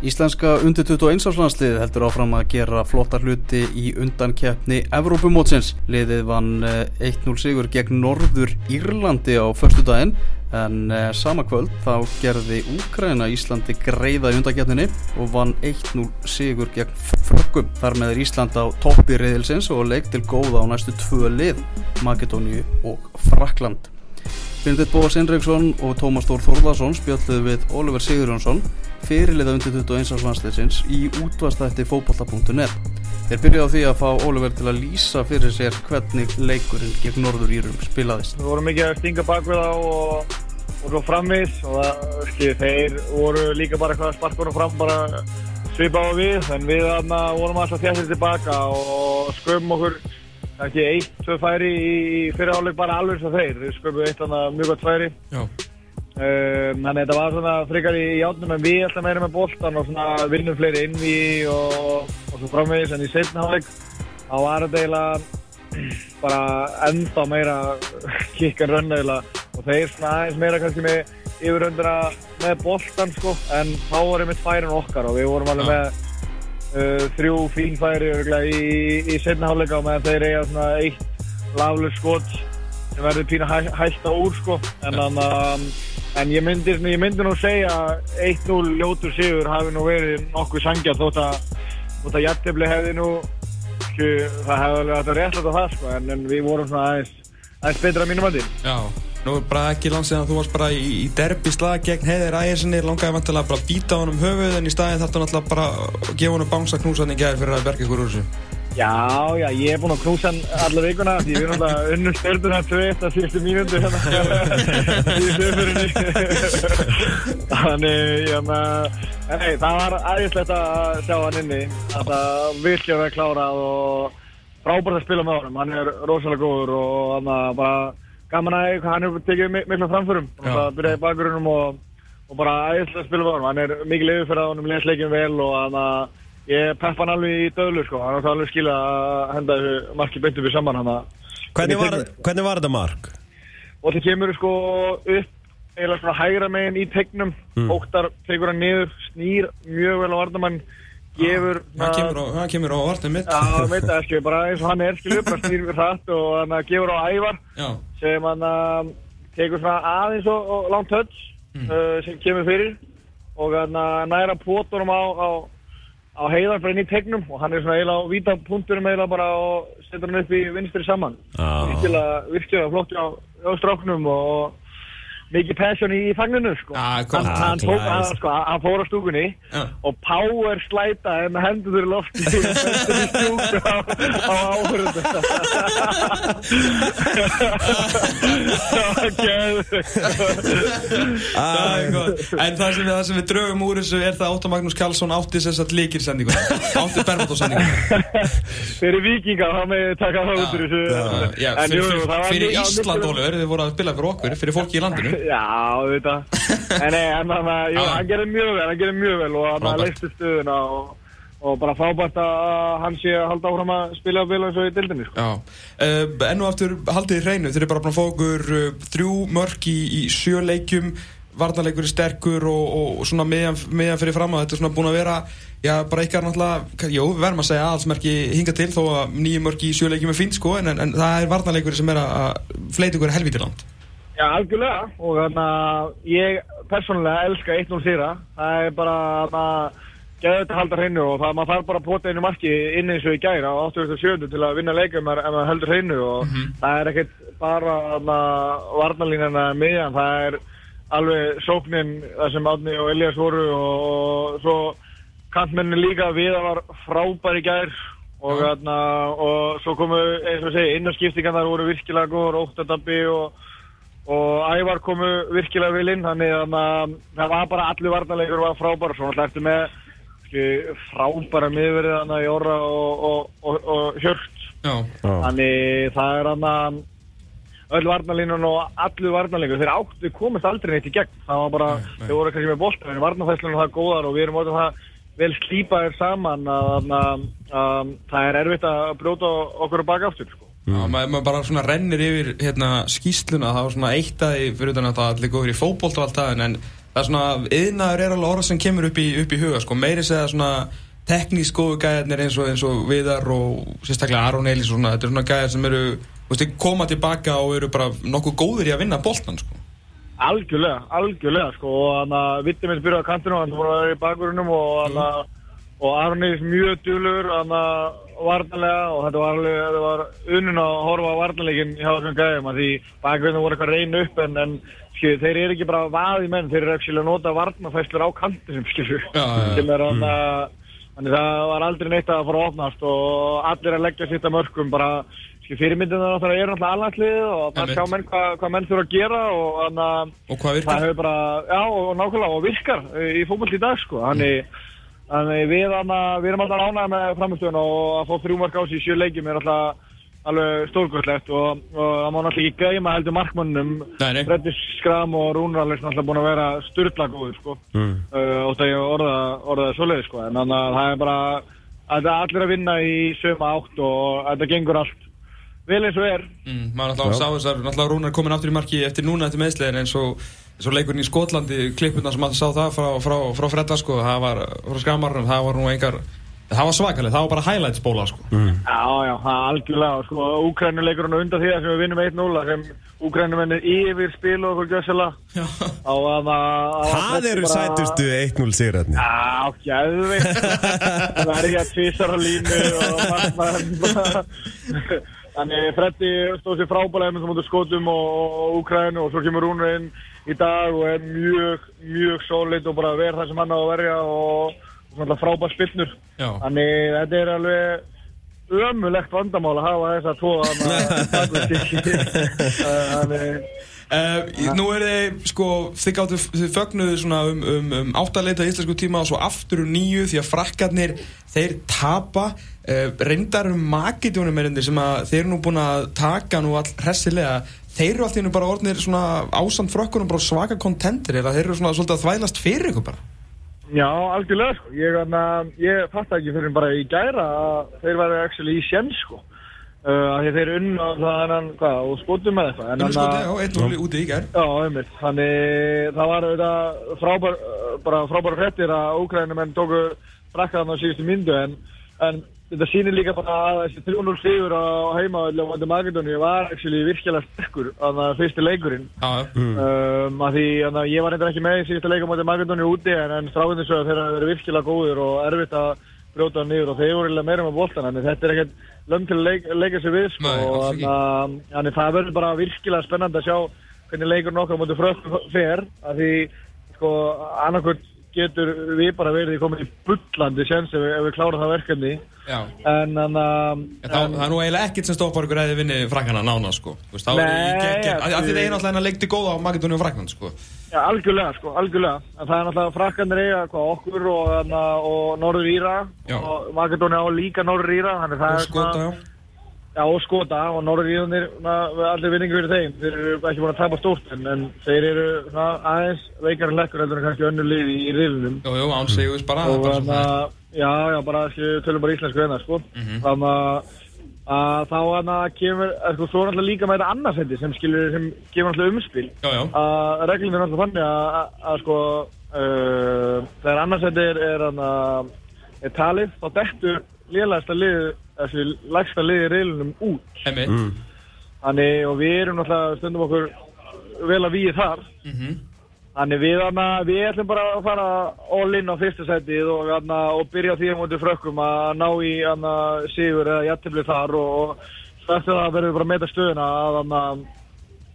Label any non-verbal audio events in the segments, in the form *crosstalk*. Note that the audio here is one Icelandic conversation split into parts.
Íslenska undir 21 áslagslið heldur áfram að gera flotta hluti í undankeppni Evrópumótsins. Liðið vann 1-0 eh, sigur gegn Norður Írlandi á förstu daginn en eh, sama kvöld þá gerði Úkraina Íslandi greiða í undankeppninni og vann 1-0 sigur gegn Frökkum. Þar með er Ísland á toppi reyðilsins og leik til góða á næstu tvö lið, Makedóníu og Frakland. Bindit Bóas Inriksson og Tómas Þór Þórðarsson spjalluðu við Oliver Sigurjónsson fyrirliða undir 21. landsleitsins í útvastætti fókbalta.net. Þeir byrjaði á því að fá Oliver til að lýsa fyrir sér hvernig leikurinn gegn Norður Írum spilaðist. Við vorum mikið að stinga bak við þá og, svo framvis og það, skil, þeir voru líka bara eitthvað sparkunum fram bara svipa á við en við vorum alltaf þjættir tilbaka og sköfum okkur ekki eitt, tvö færi í fyriráleik bara alveg sem þeir. Við sköfum eitt annað mjög gott færi. Um, þannig að þetta var svona frikar í játnum en við alltaf meira með bóltan og svona vinnum fleiri inn í og, og svo framvegis en í setnaháleik þá var þetta eiginlega bara enda meira *laughs* kikkan eiginlega og þeir svona aðeins meira kannski með yfirröndina með bóltan sko en þá ég með færin okkar og við vorum alveg með uh, þrjú fín færi í, í setnaháleika og meðan þeir eiga svona eitt laflug skot sem verður pína hæ, hægt á úr sko. En þannig að En ég myndi, ég myndi nú segja að 1-0 ljótur sigur hafi nú verið nokkuð sangjað þótt að, að jættibli hefði nú, það hefði alveg alltaf réttlætt á það sko, en, en við vorum svona aðeins, aðeins betra mínum að því. Já, nú er bara ekki langt segðan að þú varst bara í, í derbi slag gegn Heiðir Ægersinni, langaði vantilega bara að býta honum höfuð en í staðin þarf þú náttúrulega bara að gefa honum bánsa knúsan í gerð fyrir að berga ykkur úr þessu. Já, já, ég hef búinn að knúsa hann alla vikuna því við erum alltaf unnum stjórnuna tveitt að síðustu mínundu hérna. Þannig, já, nei, það var aðeinslegt að sjá hann inni. Það var virkið að vera klárað og frábært að spila með honum. Hann er rosalega góður og hann var bara gaman að hann hefur tekið mikla framförum. Það byrjaði bakgrunum og, og bara aðeinslega að spila með honum hann er mikið liður fyrir að honum lesleikin vel og hann að Ég peppa hann alveg í döðlu sko, hann var alveg skil að henda marki beintu við saman hann hvernig, hvernig var þetta mark? Og það kemur sko upp eða svona hægra meginn í tegnum. Mm. Óttar tegur hann niður, snýr mjög vel á vardamann gefur ah, hann kemur á vartum mitt Já, mitt, það skilur bara eins og hann er skilur hann snýr við hratt og hann gefur á ævar Já. sem hann uh, tegur svona aðeins og, og langt höll mm. uh, sem kemur fyrir og hann uh, næra pótunum á, á á heiðar bara inn í tegnum og hann er svona eiginlega á víta punkturum eiginlega bara og setur hann upp í vinstri saman virkilega, virkilega flott á, á stráknum og mikið passion í fagninu sko. ah, hann, hann, tók, hann, sko, hann fór á stúkunni ja. og power slæta en hendur þurr lofti. Á, á áhörðu en það sem, það sem við draugum úr þessu er það Óttar Magnús Karlsson átti þess að líkir sendingun átti Bermóttósendingun fyrir *laughs* vikinga þá með taka það út úr þessu. Fyrir Ísland Ólur þið voru að spila fyrir okkur fyrir fólki í landinu Já, þetta. *laughs* En nei, en þannig að, jú, hann gerir mjög vel, hann gerir mjög vel og hann leisti stöðuna og, og bara frábært að hann sé að halda áfram að spila vel eins og í dildinni, sko. Já, uh, enn og aftur haldið í hreinu, þeir eru bara búin að fá okkur uh, þrjú mörk í, í sjö leikjum, varnarleikur er sterkur og, og, og svona meðan, meðan fyrir fram að þetta er svona búin að vera, já, bara eitthvað náttúrulega, jú, við verðum að segja allsmerki hinga til þó að nýju mörk í sjö leikjum er fint, sko, en, en það er varnarleikur sem er að fleita ykkur helvítiland. Já, algjörlega og þannig að ég persónulega elska 1-0 sýra það er bara að geða þetta halda hreinu og það maður þarf bara að pota einu marki inn eins og í gæra á 87 til að vinna leikum ef maður heldur hreinu og mm -hmm. það er ekkert bara varnalínana miðjan, það er alveg sóknin það sem Átni og Elias voru og, svo kantmennin líka við að var frábær í gær og, ja. og svo komu eins og segi innarskiptingan þar voru virkilega góður, óttadabbi og og ævar komu virkilega vil inn þannig að það var bara allir varnalegur var frábæra svo náttúrulega eftir með ski, frábæra miðverðið þannig í orra og, og, og, og hjört Já. þannig það er þannig öll varnalínun og allir varnalegur þeir áttu komist aldrei neitt í gegn það var bara, nei, nei. þeir voru kannski með bólt en varnafæslunum það er góðar og við erum áttað það vel slýpaðir saman að, að, að, að það er erfitt að brjóta okkur á baka aftur sko Já, maður, maður bara svona rennir yfir hérna, skýsluna, það var svona eitt aði fyrir utan að það allir góður í fókbólt og allt það, en það er svona, yðnaður er alveg orð sem kemur upp í, upp í huga, sko, meiri segja svona teknísk góðu gæðarnir eins og, eins og Viðar og sérstaklega Aron Elís og svona, þetta er svona gæðar sem eru, þú veist, koma tilbaka og eru bara nokkuð góður í að vinna boltan, sko. Algjörlega, algjörlega, sko, og þannig að Vittir minn byrjaði á kantinu og hann voru að vera í bakgrunum og þannig að og Aron Elís mjög djúlur, þannig að varnalega og þetta var alveg, þetta var unnun að horfa á varnalegin hjá þessum gæðum að því bakgrunum voru eitthvað reyn upp en, en skilju, þeir eru ekki bara vaði menn, þeir eru ekki að nota varnafæslur á kantinum, skilju, sem er þannig að Þannig það var aldrei neitt að fara að opnast og allir að leggja sitt að mörgum bara, skil, fyrirmyndinu er náttúrulega allanslið og það sjá menn hvað hva menn þurfa að gera og þannig að Og hvað virkar? það hefur bara, já og nákvæmlega og virkar í fókbalt í dag sko, þannig Þannig við, hana, við erum alltaf ánægði með framstöðun og að fá þrjúmark á sig í sjö leikjum er alltaf alveg stórgóðslegt og, og það má náttúrulega ekki gæma heldur nei. Freddi Skram og Rúnar er náttúrulega búin að vera styrla góður sko. Mm. uh, og það er orða, orðað svoleiði sko. En þannig að það er bara að það er allir að vinna í söma átt og þetta gengur allt vel eins og er. Mm, maður náttúrulega sá þessar, náttúrulega Rúnar komin aftur í marki eftir núna eftir meðslegin eins og, og leikurinn í Skotlandi, klippuna sem maður sá það frá, frá, frá Fredda sko, það var frá skamarnum, það var nú engar, það var svakaleg, það var bara highlights bóla sko. Já, já, það er algjörlega sko Úkrænuleikurinn undan því að sem við vinnum 1-0 sem Úkrænumennir yfir spil og okkur að Það eru sætustu 1-0 sigrætni Já, gæðveikt Það *laughs* er ekki að tvísar á línu og margmann Þannig Freddi stóð sér frábælega með mútið skotum og, og Úkrænu og svo kemur hún inn í dag og er mjög, mjög solid og bara verð það sem hann á að verja og, svona frábær spilnur. Þannig þetta er alveg ömulegt vandamál að hafa þess að tóa Þannig Uh, nú er þið, sko, þið gáttu, þið fögnuðu svona um, um, um áttaleita íslensku tíma og svo aftur um nýju því að frakkarnir, þeir tapa. Uh, reyndar um makitjónum erindir sem að þeir eru nú búin að taka nú all hressilega, þeir eru alltaf bara svona ásand frökkunum bara svaka kontentir eða þeir eru svona svolítið að þvælast fyrir ykkur bara Já, algjörlega sko. Ég, anna, ég fatt ekki fyrir bara í gæra að þeir væri actually í sjens sko. Uh, af því þeir unn og það hann, hvað, og skotum með eitthvað. En einmitt. Þannig það var auðvitað frábær, bara frábær hrettir að Úkrænumenn tóku frakkaðan á síðustu myndu en, en þetta sýnir líka bara að þessi 3-0 sigur á heimavalli á Mandi Magadóni var virkilega sterkur að það fyrsti leikurinn. Já, já, Um, að því að ég var eitthvað ekki með í síðustu leika motið Magadóni úti en, en stráðin svo að þeir hafa verið virkilega góðir og erfitt að brjóta hann niður og þeir voru meira með boltan en þetta er ekkert lögn til að leik, leika sér við sko, Nei, og þannig að- þannig það verður bara virkilega spennandi að sjá hvernig leikur nokkar motið frökkum fer að því sko annarkvöld getur við bara verið komin í bullandi séns ef, ef við klárum það verkefni. En þannig að það er nú eiginlega ekkert sem stoppar ykkur eða þið vinni frakkana nána sko. Þá er er náttúrulega leikti góða á Makedóni og frakkan sko. Já, algjörlega, sko, algjörlega. En það er náttúrulega frakkandir eiga hvað okkur og, þarna, og Norður Íra. Já. og Makedóni á líka Norður Íra, þannig það er skota, já og skota og Norður Írunir, allir vinningu fyrir þeim. Þeir eru ekki búin að tapa stórt, en, en þeir eru svona, aðeins veikar en lekkur heldur en kannski önnu lið í, í riðlunum. Jú, jú, án segjus bara, það er Og bara svona já, já, bara, skil, tölum bara íslensku hérna, sko. Mhm. Þannig að, að þá hann að kemur, sko, svo er náttúrulega líka með þetta annarsendi sem skilur, sem kemur náttúrulega umspil Já, já, að reglum er náttúrulega þannig að, að, sko uh, þegar annarsættir er, er, er, er talið þá dettur lélægsta lið þessi lægsta lið í reilunum út. Emitt þannig og við erum náttúrulega stundum okkur vel að við þar. Mhm. þannig við, hana, við ætlum bara að fara all in á fyrsta sætið og, hana, og byrja því að mútið frökkum að ná í hana, sigur eða jættibli þar og, og eftir það verðum við bara að meta stöðuna að, hana,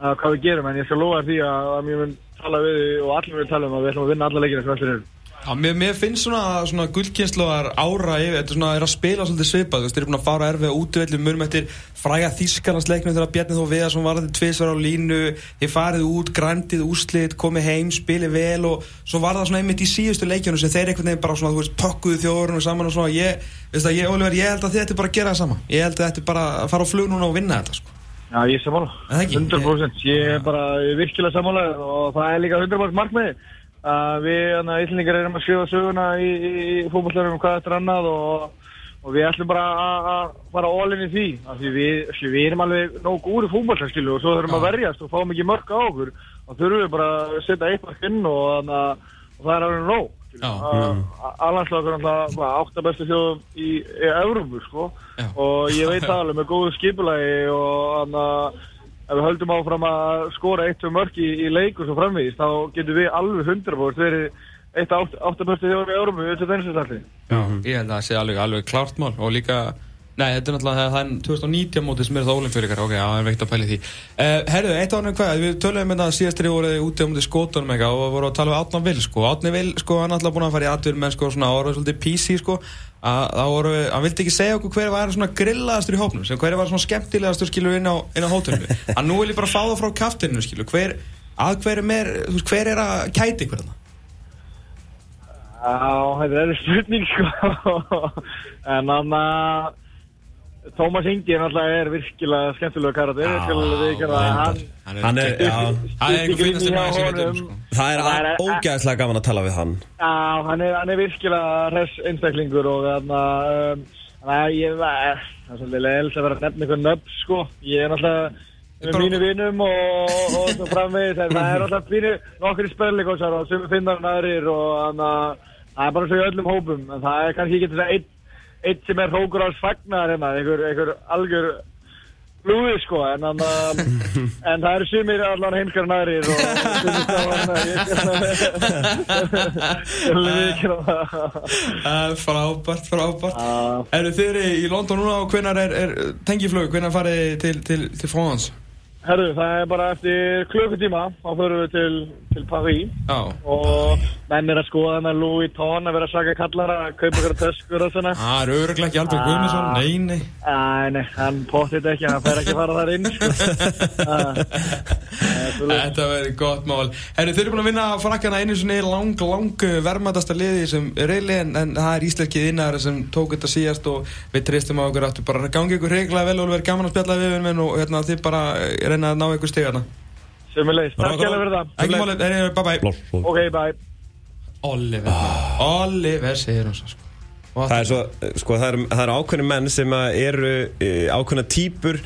að hvað við gerum. En ég skal lofa því að, að mér mun tala við og allir mun tala um að við ætlum að vinna alla leikina hvað þeir eru Já, mér, mér finnst svona, svona gullkynsluðar ára yfir, þetta er svona, er að spila svolítið svipað, þú veist, þeir eru búin að fara erfið útvelli mörgum eftir fræga þýskarlandsleiknum þegar Bjarni þó við sem var þetta tvisvar á línu þið farið út, grændið úrslit komið heim, spilið vel og svo var það svona einmitt í síðustu leikjunum sem þeir einhvern veginn bara svona, þú veist, pökkuðu þjóðurinn saman og svona, ég, veist það, ég, Oliver, ég held að þið ætti bara að gera það sama, ég held að bara þetta, sko Já, ég er sammála. Er það ekki? 100%. Ég er bara er virkilega sammála og það er líka 100% markmiði. Uh, við, þannig að Íslandingar erum að skrifa söguna í, í, í fótballtörum um hvað eftir annað og, og við ætlum bara að- að fara í því af því við, við erum alveg nóg úr í fútbolta skilu og svo þurfum að verjast og fáum ekki mörg á okkur og þurfum við bara að setja eitt mark inn og, þannig að- og það er alveg nóg Já. Allandslagur er alltaf átta bestu þjóðum í, í Európu sko. Og ég veit alveg með góðu skipulagi og þannig að ef við höldum áfram að skora eitt og mörg í, í leikur svo framvegist þá getum við alveg 100% verið eitt átt, átta bestu þjóðum í Európu við þetta einstaklega Já, ég held að það sé alveg, alveg klárt mál og líka, nei, þetta er náttúrulega það er 2019 mótið sem er það ólimpíuleikar ok, það er veikt að pæli því. Uh, Herðu, eitt ánum hvað, við töluðum með það síðastri voruð úti á mútið skótunum eitthvað og voru að tala um Átna Vil, sko, Átni Vil, sko, hann er alltaf búin að fara í atvinnum menn, sko, svona, voru svolítið PC, sko. Að voru, hann vildi ekki segja okkur hver var svona grillaðastur í hópnum, hver var svona skemmtilegastur, skilur, inn á, á hótelinu. Að nú vil ég bara fá það frá kaftinu, skilur, hver að hver er, veist, hver er að kæti þarna? Já, þetta er spurning sko. *laughs* En hann að Tómas Ingi náttúrulega er virkilega skemmtilega karakter hann. Hann er, Það er um sko. er er- ógæðslega gaman að tala við hann. Já, hann er, hann er virkilega hress einstaklingur og þannig að um, þannig að ég það er svolítið leiðilegt að vera að nefna eitthvað nöfn sko. Ég er náttúrulega með mínu vinum og, og svo framvegis það er alltaf fínu nokkur í spellikosar og sem finnar hann aðrir og þannig að það er bara svo í öllum hópum en það er kannski ekki þess að einn eitt sem er hrókur ás fagnar hérna, einhver, einhver algjör blúði sko en, en, *laughs* en það eru sumir allan heimskar nærir og *laughs* frábært, frábært. Eru eru í London núna og hvenær er, er tengiflög, hvenær farið þið til, til, til France? Herru, það er bara eftir klukkutíma þá förum við til, til Paris Já, og menn er að skoða með Louis Vuitton að vera að saka kallara að kaupa ykkur töskur og svona. Það er öruglega ekki Albert Ah. Guðmundsson, nei, nei. Æ, nei, hann potið ekki, hann fer ekki að fara þar inn sko. *laughs* Ah. Þetta verður gott mál. Herru, þið eru búin að vinna frakkana einu sinni lang, lang vermaðasta liði sem reyli en, en það er íslenskið innar sem tók þetta síðast og við treystum á okkur áttu bara að gangi ykkur reglega vel og verður gaman að spjalla við við og hérna, eh, reyna að ná ykkur stigarna Sömuleiðis, takk hjá fyrir það. Ekki málið, er, bye bye blós. Ok, bye. Oliver, Oliver segir hún svo sko. Það er svo, sko, það eru er ákveðni menn sem að eru eh, ákveðna típur